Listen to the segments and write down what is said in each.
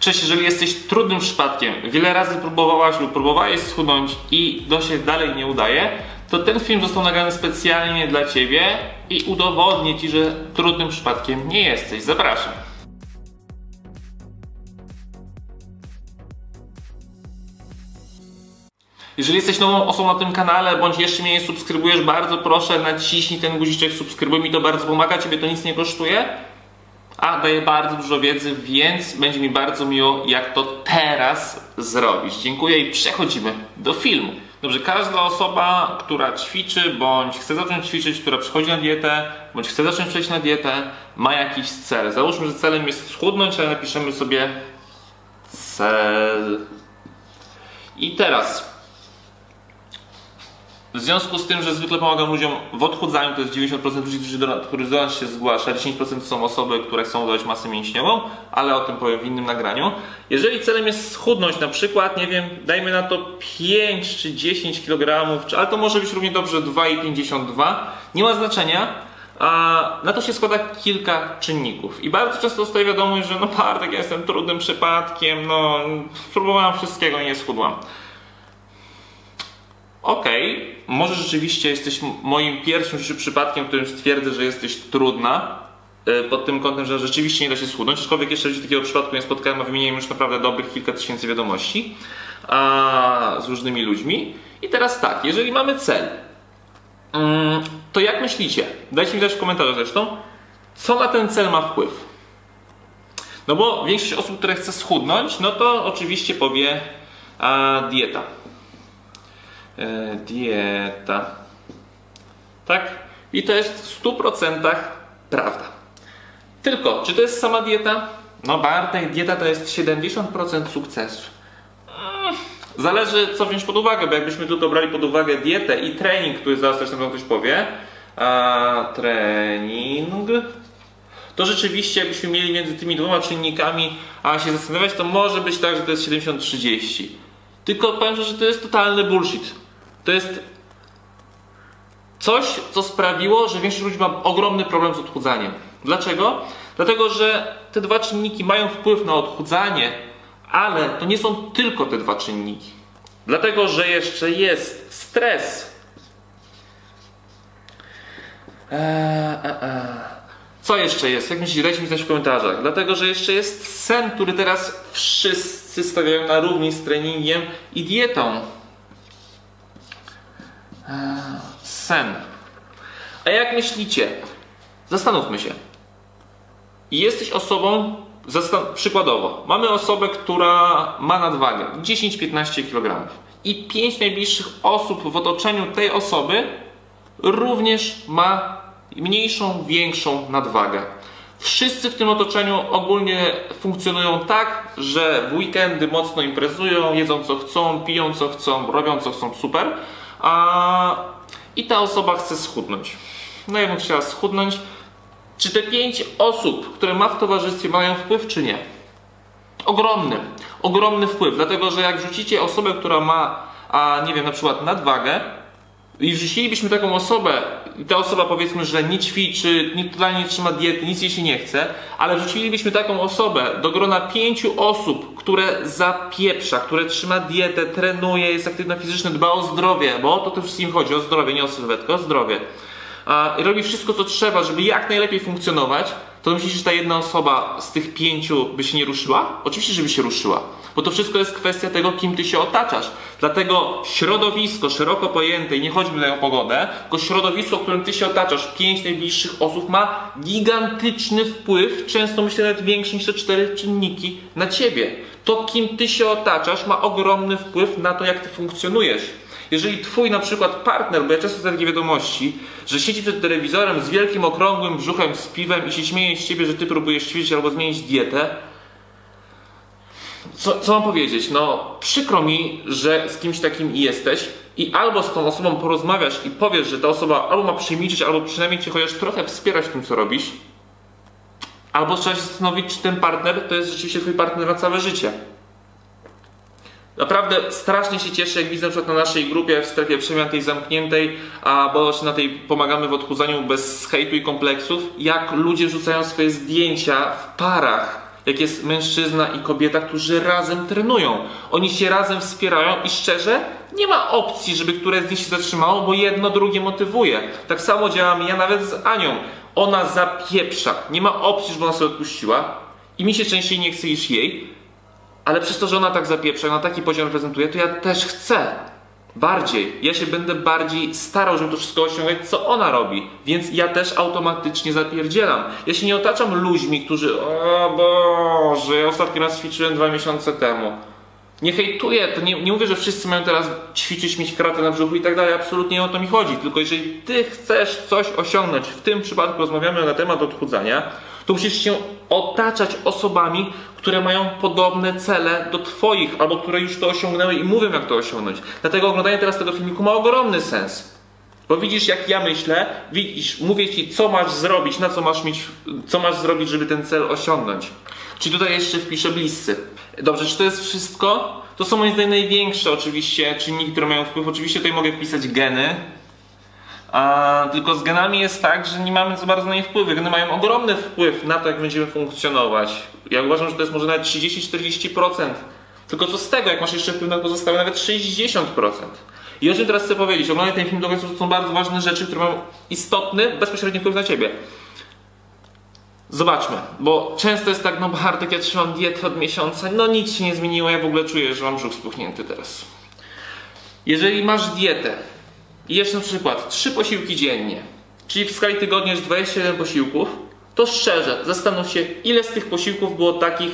Cześć, jeżeli jesteś trudnym przypadkiem, wiele razy próbowałaś lub próbowałeś schudnąć i do się dalej nie udaje, to ten film został nagrany specjalnie dla Ciebie i udowodnię Ci, że trudnym przypadkiem nie jesteś. Zapraszam. Jeżeli jesteś nową osobą na tym kanale, bądź jeszcze mnie nie subskrybujesz, bardzo proszę naciśnij ten guziczek subskrybuj, mi to bardzo pomaga, Ciebie to nic nie kosztuje a daje bardzo dużo wiedzy, więc będzie mi bardzo miło, jak to teraz zrobić. Dziękuję i przechodzimy do filmu. Dobrze, każda osoba, która ćwiczy, bądź chce zacząć ćwiczyć, która przychodzi na dietę, bądź chce zacząć przejść na dietę, ma jakiś cel. Załóżmy, że celem jest schudnąć, ale napiszemy sobie cel. I teraz w związku z tym, że zwykle pomagam ludziom w odchudzaniu, to jest 90% ludzi, którzy do, którzy do nas się zgłasza, 10% są osoby, które chcą dodać masę mięśniową, ale o tym powiem w innym nagraniu. Jeżeli celem jest schudnąć, na przykład, nie wiem, dajmy na to 5 czy 10 kg, ale to może być równie dobrze 2,52, nie ma znaczenia, a na to się składa kilka czynników. I bardzo często dostaję wiadomość, że no Bartek, ja jestem trudnym przypadkiem, no próbowałem wszystkiego i nie schudłam okej, okay, może rzeczywiście jesteś moim pierwszym przypadkiem, w którym stwierdzę, że jesteś trudna, y, pod tym kątem, że rzeczywiście nie da się schudnąć, aczkolwiek jeszcze takiego przypadku nie spotkałem, a wymieniłem już naprawdę dobrych kilka tysięcy wiadomości a, z różnymi ludźmi. I teraz tak, jeżeli mamy cel, mm, to jak myślicie? Dajcie mi też w komentarzach zresztą, co na ten cel ma wpływ? No bo większość osób, które chce schudnąć, no to oczywiście powie a, dieta dieta. Tak? I to jest w 100% prawda. Tylko, czy to jest sama dieta? No Bartek, dieta to jest 70% sukcesu. Zależy co wziąć pod uwagę, bo jakbyśmy tylko brali pod uwagę dietę i trening, który zaraz też nam ktoś powie, a trening, to rzeczywiście jakbyśmy mieli między tymi dwoma czynnikami a się zastanawiać, to może być tak, że to jest 70-30. Tylko powiem, że to jest totalny bullshit. To jest coś, co sprawiło, że większość ludzi ma ogromny problem z odchudzaniem. Dlaczego? Dlatego, że te dwa czynniki mają wpływ na odchudzanie, ale to nie są tylko te dwa czynniki. Dlatego, że jeszcze jest stres. Eee, eee. Co jeszcze jest? Jak myślicie? Dajcie mi znać w komentarzach. Dlatego, że jeszcze jest sen, który teraz wszyscy stawiają na równi z treningiem i dietą. Sen. A jak myślicie? Zastanówmy się. Jesteś osobą, przykładowo, mamy osobę, która ma nadwagę 10-15 kg i 5 najbliższych osób w otoczeniu tej osoby również ma mniejszą, większą nadwagę. Wszyscy w tym otoczeniu ogólnie funkcjonują tak, że w weekendy mocno imprezują, jedzą co chcą, piją co chcą, robią co chcą, super a, i ta osoba chce schudnąć. No ja bym chciała schudnąć. Czy te pięć osób, które ma w towarzystwie, mają wpływ, czy nie? Ogromny, ogromny wpływ, dlatego że jak rzucicie osobę, która ma, a nie wiem, na przykład nadwagę, i wrzucilibyśmy taką osobę, ta osoba powiedzmy, że nie ćwiczy, nie, totalnie nie trzyma diety, nic jej się nie chce, ale wrzucilibyśmy taką osobę do grona pięciu osób, które zapieprza, które trzyma dietę, trenuje, jest aktywna fizycznie, dba o zdrowie, bo o to wszystkim chodzi, o zdrowie, nie o sylwetkę, o zdrowie. Robi wszystko, co trzeba, żeby jak najlepiej funkcjonować, to myślisz, że ta jedna osoba z tych pięciu by się nie ruszyła? Oczywiście, żeby się ruszyła. Bo to wszystko jest kwestia tego, kim ty się otaczasz. Dlatego środowisko szeroko pojęte, i nie chodzi tutaj o pogodę, tylko środowisko, którym ty się otaczasz, pięć najbliższych osób ma gigantyczny wpływ, często myślę nawet większy niż te cztery czynniki na ciebie. To, kim ty się otaczasz, ma ogromny wpływ na to, jak ty funkcjonujesz. Jeżeli twój na przykład partner, bo ja często takie wiadomości, że siedzi przed telewizorem z wielkim okrągłym brzuchem, z piwem i się śmieje z ciebie, że ty próbujesz ćwiczyć albo zmienić dietę, co, co mam powiedzieć? No, przykro mi, że z kimś takim jesteś i albo z tą osobą porozmawiasz i powiesz, że ta osoba albo ma przemilczeć, albo przynajmniej cię chociaż trochę wspierać w tym, co robisz, albo trzeba się zastanowić, czy ten partner to jest rzeczywiście twój partner na całe życie. Naprawdę strasznie się cieszę, jak widzę na przykład na naszej grupie w strefie przemian tej zamkniętej, a bo na tej pomagamy w odchudzaniu bez hejtu i kompleksów, jak ludzie rzucają swoje zdjęcia w parach jak jest mężczyzna i kobieta, którzy razem trenują. Oni się razem wspierają i szczerze, nie ma opcji, żeby któreś z nich się zatrzymało, bo jedno drugie motywuje. Tak samo działam ja nawet z Anią. Ona zapieprza. Nie ma opcji, żeby ona sobie odpuściła. I mi się częściej nie chce niż jej. Ale przez to, że ona tak zapieprza, na taki poziom reprezentuje, to ja też chcę. Bardziej. Ja się będę bardziej starał, żeby to wszystko osiągać, co ona robi. Więc ja też automatycznie zapierdzielam. Ja się nie otaczam ludźmi, którzy o Boże, ja ostatni raz ćwiczyłem dwa miesiące temu. Nie hejtuję, to nie, nie mówię, że wszyscy mają teraz ćwiczyć, mieć kratę na brzuchu i tak dalej. Absolutnie nie o to mi chodzi. Tylko jeżeli ty chcesz coś osiągnąć, w tym przypadku rozmawiamy na temat odchudzania, to musisz się otaczać osobami, które mają podobne cele do Twoich, albo które już to osiągnęły i mówią, jak to osiągnąć. Dlatego oglądanie teraz tego filmiku ma ogromny sens. Bo widzisz, jak ja myślę, widzisz, mówię Ci, co masz zrobić, na co masz mieć, co masz zrobić, żeby ten cel osiągnąć. Czy tutaj jeszcze wpiszę bliscy. Dobrze, czy to jest wszystko? To są moim zdaniem największe oczywiście czynniki, które mają wpływ. Oczywiście tutaj mogę wpisać geny, a, tylko z genami jest tak, że nie mamy za bardzo na nie wpływu. Geny mają ogromny wpływ na to, jak będziemy funkcjonować. Ja uważam, że to jest może nawet 30-40%. Tylko co z tego, jak masz jeszcze wpływ na pozostałe nawet 60%. I o czym teraz chcę powiedzieć? Oglądaj ten film do końca, to są bardzo ważne rzeczy, które mają istotny, bezpośredni wpływ na ciebie. Zobaczmy, bo często jest tak, no Bartek, ja trzymam dietę od miesiąca, no nic się nie zmieniło, ja w ogóle czuję, że mam brzuch spuchnięty teraz. Jeżeli masz dietę, i na przykład 3 posiłki dziennie, czyli w skali tygodnia jest 27 posiłków, to szczerze zastanów się, ile z tych posiłków było takich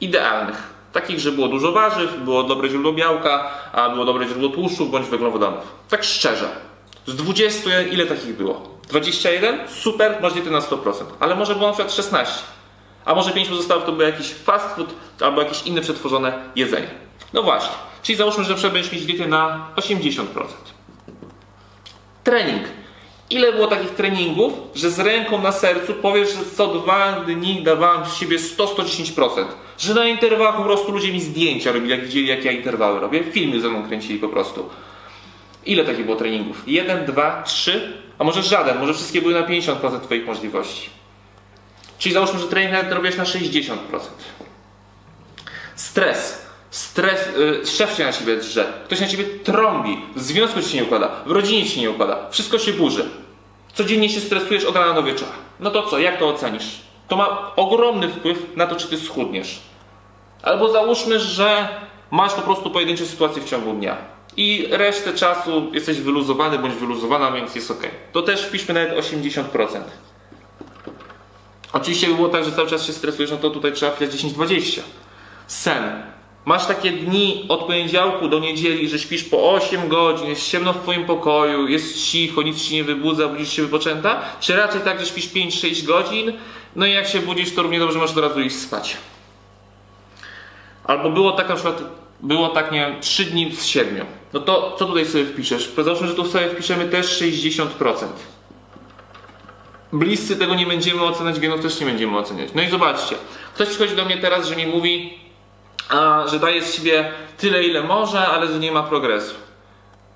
idealnych. Takich, że było dużo warzyw, było dobre źródło białka, a było dobre źródło tłuszczów bądź węglowodanów. Tak szczerze. Z 20 ile takich było? 21? Super, masz dietę na 100%. Ale może było na przykład 16. A może 5 pozostałych to był jakiś fast food albo jakieś inne przetworzone jedzenie. No właśnie. Czyli załóżmy, że będziesz mieć dietę na 80%. Trening. Ile było takich treningów, że z ręką na sercu powiesz, że co dwa dni dawałem z siebie 100-110%. Że na interwałach po prostu ludzie mi zdjęcia robili, jak widzieli, jak ja interwały robię. Filmy ze mną kręcili po prostu. Ile takich było treningów? Jeden, dwa, trzy? A może żaden? Może wszystkie były na 50% Twoich możliwości. Czyli załóżmy, że trening nawet robiłeś na 60%. Stres. Stres, yy, szef się na ciebie drze, ktoś na ciebie trąbi, w związku ci się nie układa, w rodzinie ci się nie układa, wszystko się burzy. Codziennie się stresujesz od rana do wieczora. No to co, jak to ocenisz? To ma ogromny wpływ na to, czy ty schudniesz. Albo załóżmy, że masz po prostu pojedyncze sytuacje w ciągu dnia i resztę czasu jesteś wyluzowany bądź wyluzowana, więc jest ok. To też wpiszmy nawet 80%. Oczywiście by było tak, że cały czas się stresujesz, no to tutaj trzeba wpisać 10-20. Sen. Masz takie dni od poniedziałku do niedzieli, że śpisz po 8 godzin, jest ciemno w twoim pokoju, jest cicho, nic ci nie wybudza, budzisz się wypoczęta? Czy raczej tak, że śpisz 5-6 godzin, no i jak się budzisz, to równie dobrze masz od razu iść spać? Albo było tak na przykład, było tak, nie wiem, 3 dni z 7. No to co tutaj sobie wpiszesz? Załóżmy, że tu sobie wpiszemy też 60%. Bliscy tego nie będziemy oceniać, genów też nie będziemy oceniać. No i zobaczcie, ktoś przychodzi do mnie teraz, że mi mówi, a, że daje z siebie tyle, ile może, ale że nie ma progresu.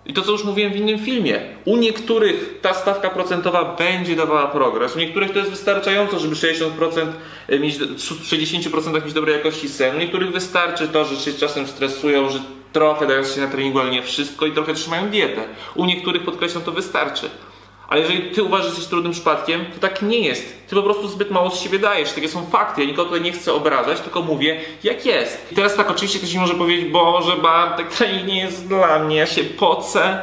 I to, co już mówiłem w innym filmie, u niektórych ta stawka procentowa będzie dawała progres, u niektórych to jest wystarczająco, żeby 60% mieć, w 60% mieć dobrej jakości sen, u niektórych wystarczy to, że się czasem stresują, że trochę dają się na treningu, ale nie wszystko i trochę trzymają dietę. U niektórych, podkreślam, to wystarczy. Ale jeżeli ty uważasz, że jesteś trudnym przypadkiem, to tak nie jest. Ty po prostu zbyt mało z siebie dajesz. Takie są fakty. Ja nikogo tutaj nie chcę obrażać, tylko mówię, jak jest. I teraz tak, oczywiście ktoś może powiedzieć, Boże, Bartek, trening nie jest dla mnie, ja się pocę,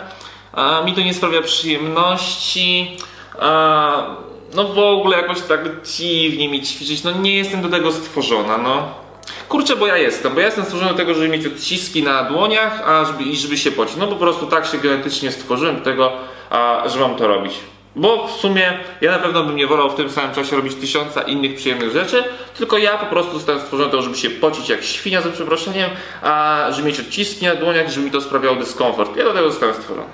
a, mi to nie sprawia przyjemności, a, no w ogóle jakoś tak dziwnie mi ćwiczyć, no nie jestem do tego stworzona, no. Kurczę, bo ja jestem, bo ja jestem stworzony do tego, żeby mieć odciski na dłoniach, a żeby, i żeby się pocić. No po prostu tak się genetycznie stworzyłem do tego, a, że mam to robić. Bo w sumie ja na pewno bym nie wolał w tym samym czasie robić tysiąca innych przyjemnych rzeczy, tylko ja po prostu zostałem stworzony tego, żeby się pocić jak świnia za przeproszeniem, a żeby mieć odciski na dłoniach, żeby mi to sprawiało dyskomfort. Ja do tego zostałem stworzony.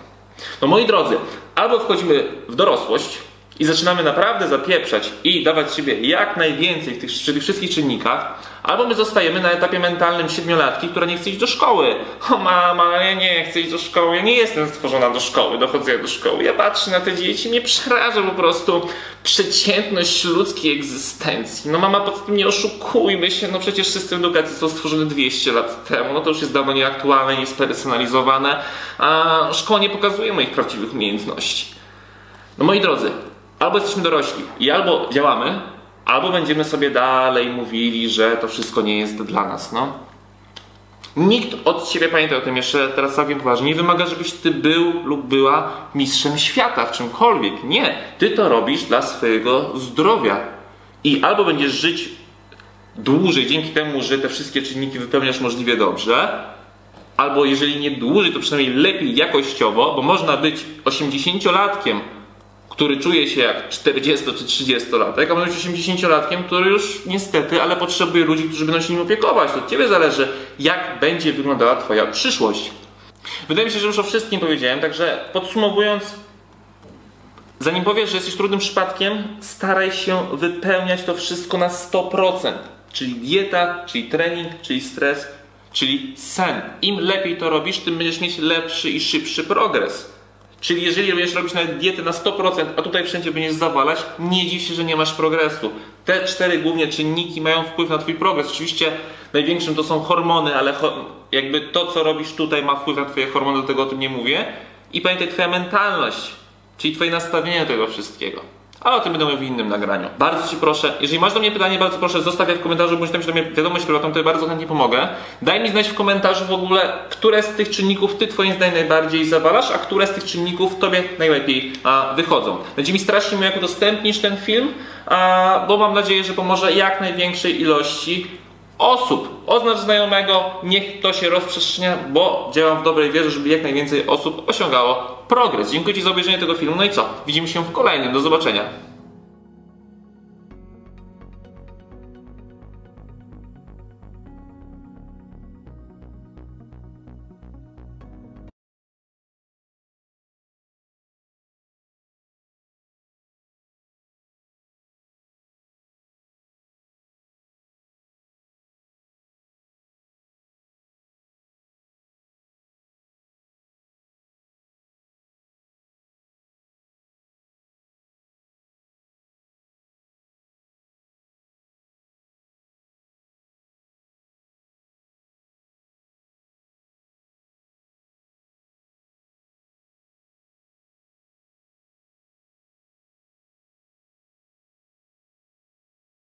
No moi drodzy, albo wchodzimy w dorosłość i zaczynamy naprawdę zapieprzać i dawać siebie jak najwięcej w tych, przy tych wszystkich czynnikach, Albo my zostajemy na etapie mentalnym siedmiolatki, która nie chce iść do szkoły. O mama, ja nie chcę iść do szkoły, ja nie jestem stworzona do szkoły, do chodzenia do szkoły. Ja patrzę na te dzieci, mnie przeraża po prostu przeciętność ludzkiej egzystencji. No mama, poza tym nie oszukujmy się, no przecież system edukacji został stworzony 200 lat temu, no to już jest dawno nieaktualne, niespersonalizowane, a szkoła nie pokazuje moich prawdziwych umiejętności. No moi drodzy, albo jesteśmy dorośli i albo działamy, albo będziemy sobie dalej mówili, że to wszystko nie jest dla nas, no. Nikt od ciebie, pamiętaj o tym jeszcze teraz całkiem poważnie, nie wymaga, żebyś ty był lub była mistrzem świata w czymkolwiek. Nie, ty to robisz dla swojego zdrowia. I albo będziesz żyć dłużej dzięki temu, że te wszystkie czynniki wypełniasz możliwie dobrze, albo jeżeli nie dłużej, to przynajmniej lepiej jakościowo, bo można być 80-latkiem, który czuje się jak 40 czy 30-latek, a może być 80-latkiem, który już niestety, ale potrzebuje ludzi, którzy będą się nim opiekować. To od ciebie zależy, jak będzie wyglądała twoja przyszłość. Wydaje mi się, że już o wszystkim powiedziałem, także podsumowując, zanim powiesz, że jesteś trudnym przypadkiem, staraj się wypełniać to wszystko na 100%. Czyli dieta, czyli trening, czyli stres, czyli sen. Im lepiej to robisz, tym będziesz mieć lepszy i szybszy progres. Czyli jeżeli będziesz robić nawet dietę na 100%, a tutaj wszędzie będziesz zawalać, nie dziw się, że nie masz progresu. Te cztery głównie czynniki mają wpływ na twój progres. Oczywiście największym to są hormony, ale jakby to, co robisz tutaj ma wpływ na twoje hormony, do tego o tym nie mówię. I pamiętaj, twoja mentalność, czyli twoje nastawienie do tego wszystkiego. Ale o tym będę mówił w innym nagraniu. Bardzo Ci proszę, jeżeli masz do mnie pytanie, bardzo proszę zostawiaj w komentarzu, bądź napisz do mnie wiadomość prywatną, to ja bardzo chętnie pomogę. Daj mi znać w komentarzu w ogóle, które z tych czynników Ty Twoim zdaniem najbardziej zawalasz, a które z tych czynników Tobie najlepiej a, wychodzą. Będzie mi strasznie miło, jak udostępnisz ten film, a, bo mam nadzieję, że pomoże jak największej ilości osób. Oznacz znajomego, niech to się rozprzestrzenia, bo działam w dobrej wierze, żeby jak najwięcej osób osiągało progres. Dziękuję Ci za obejrzenie tego filmu. No i co? Widzimy się w kolejnym. Do zobaczenia.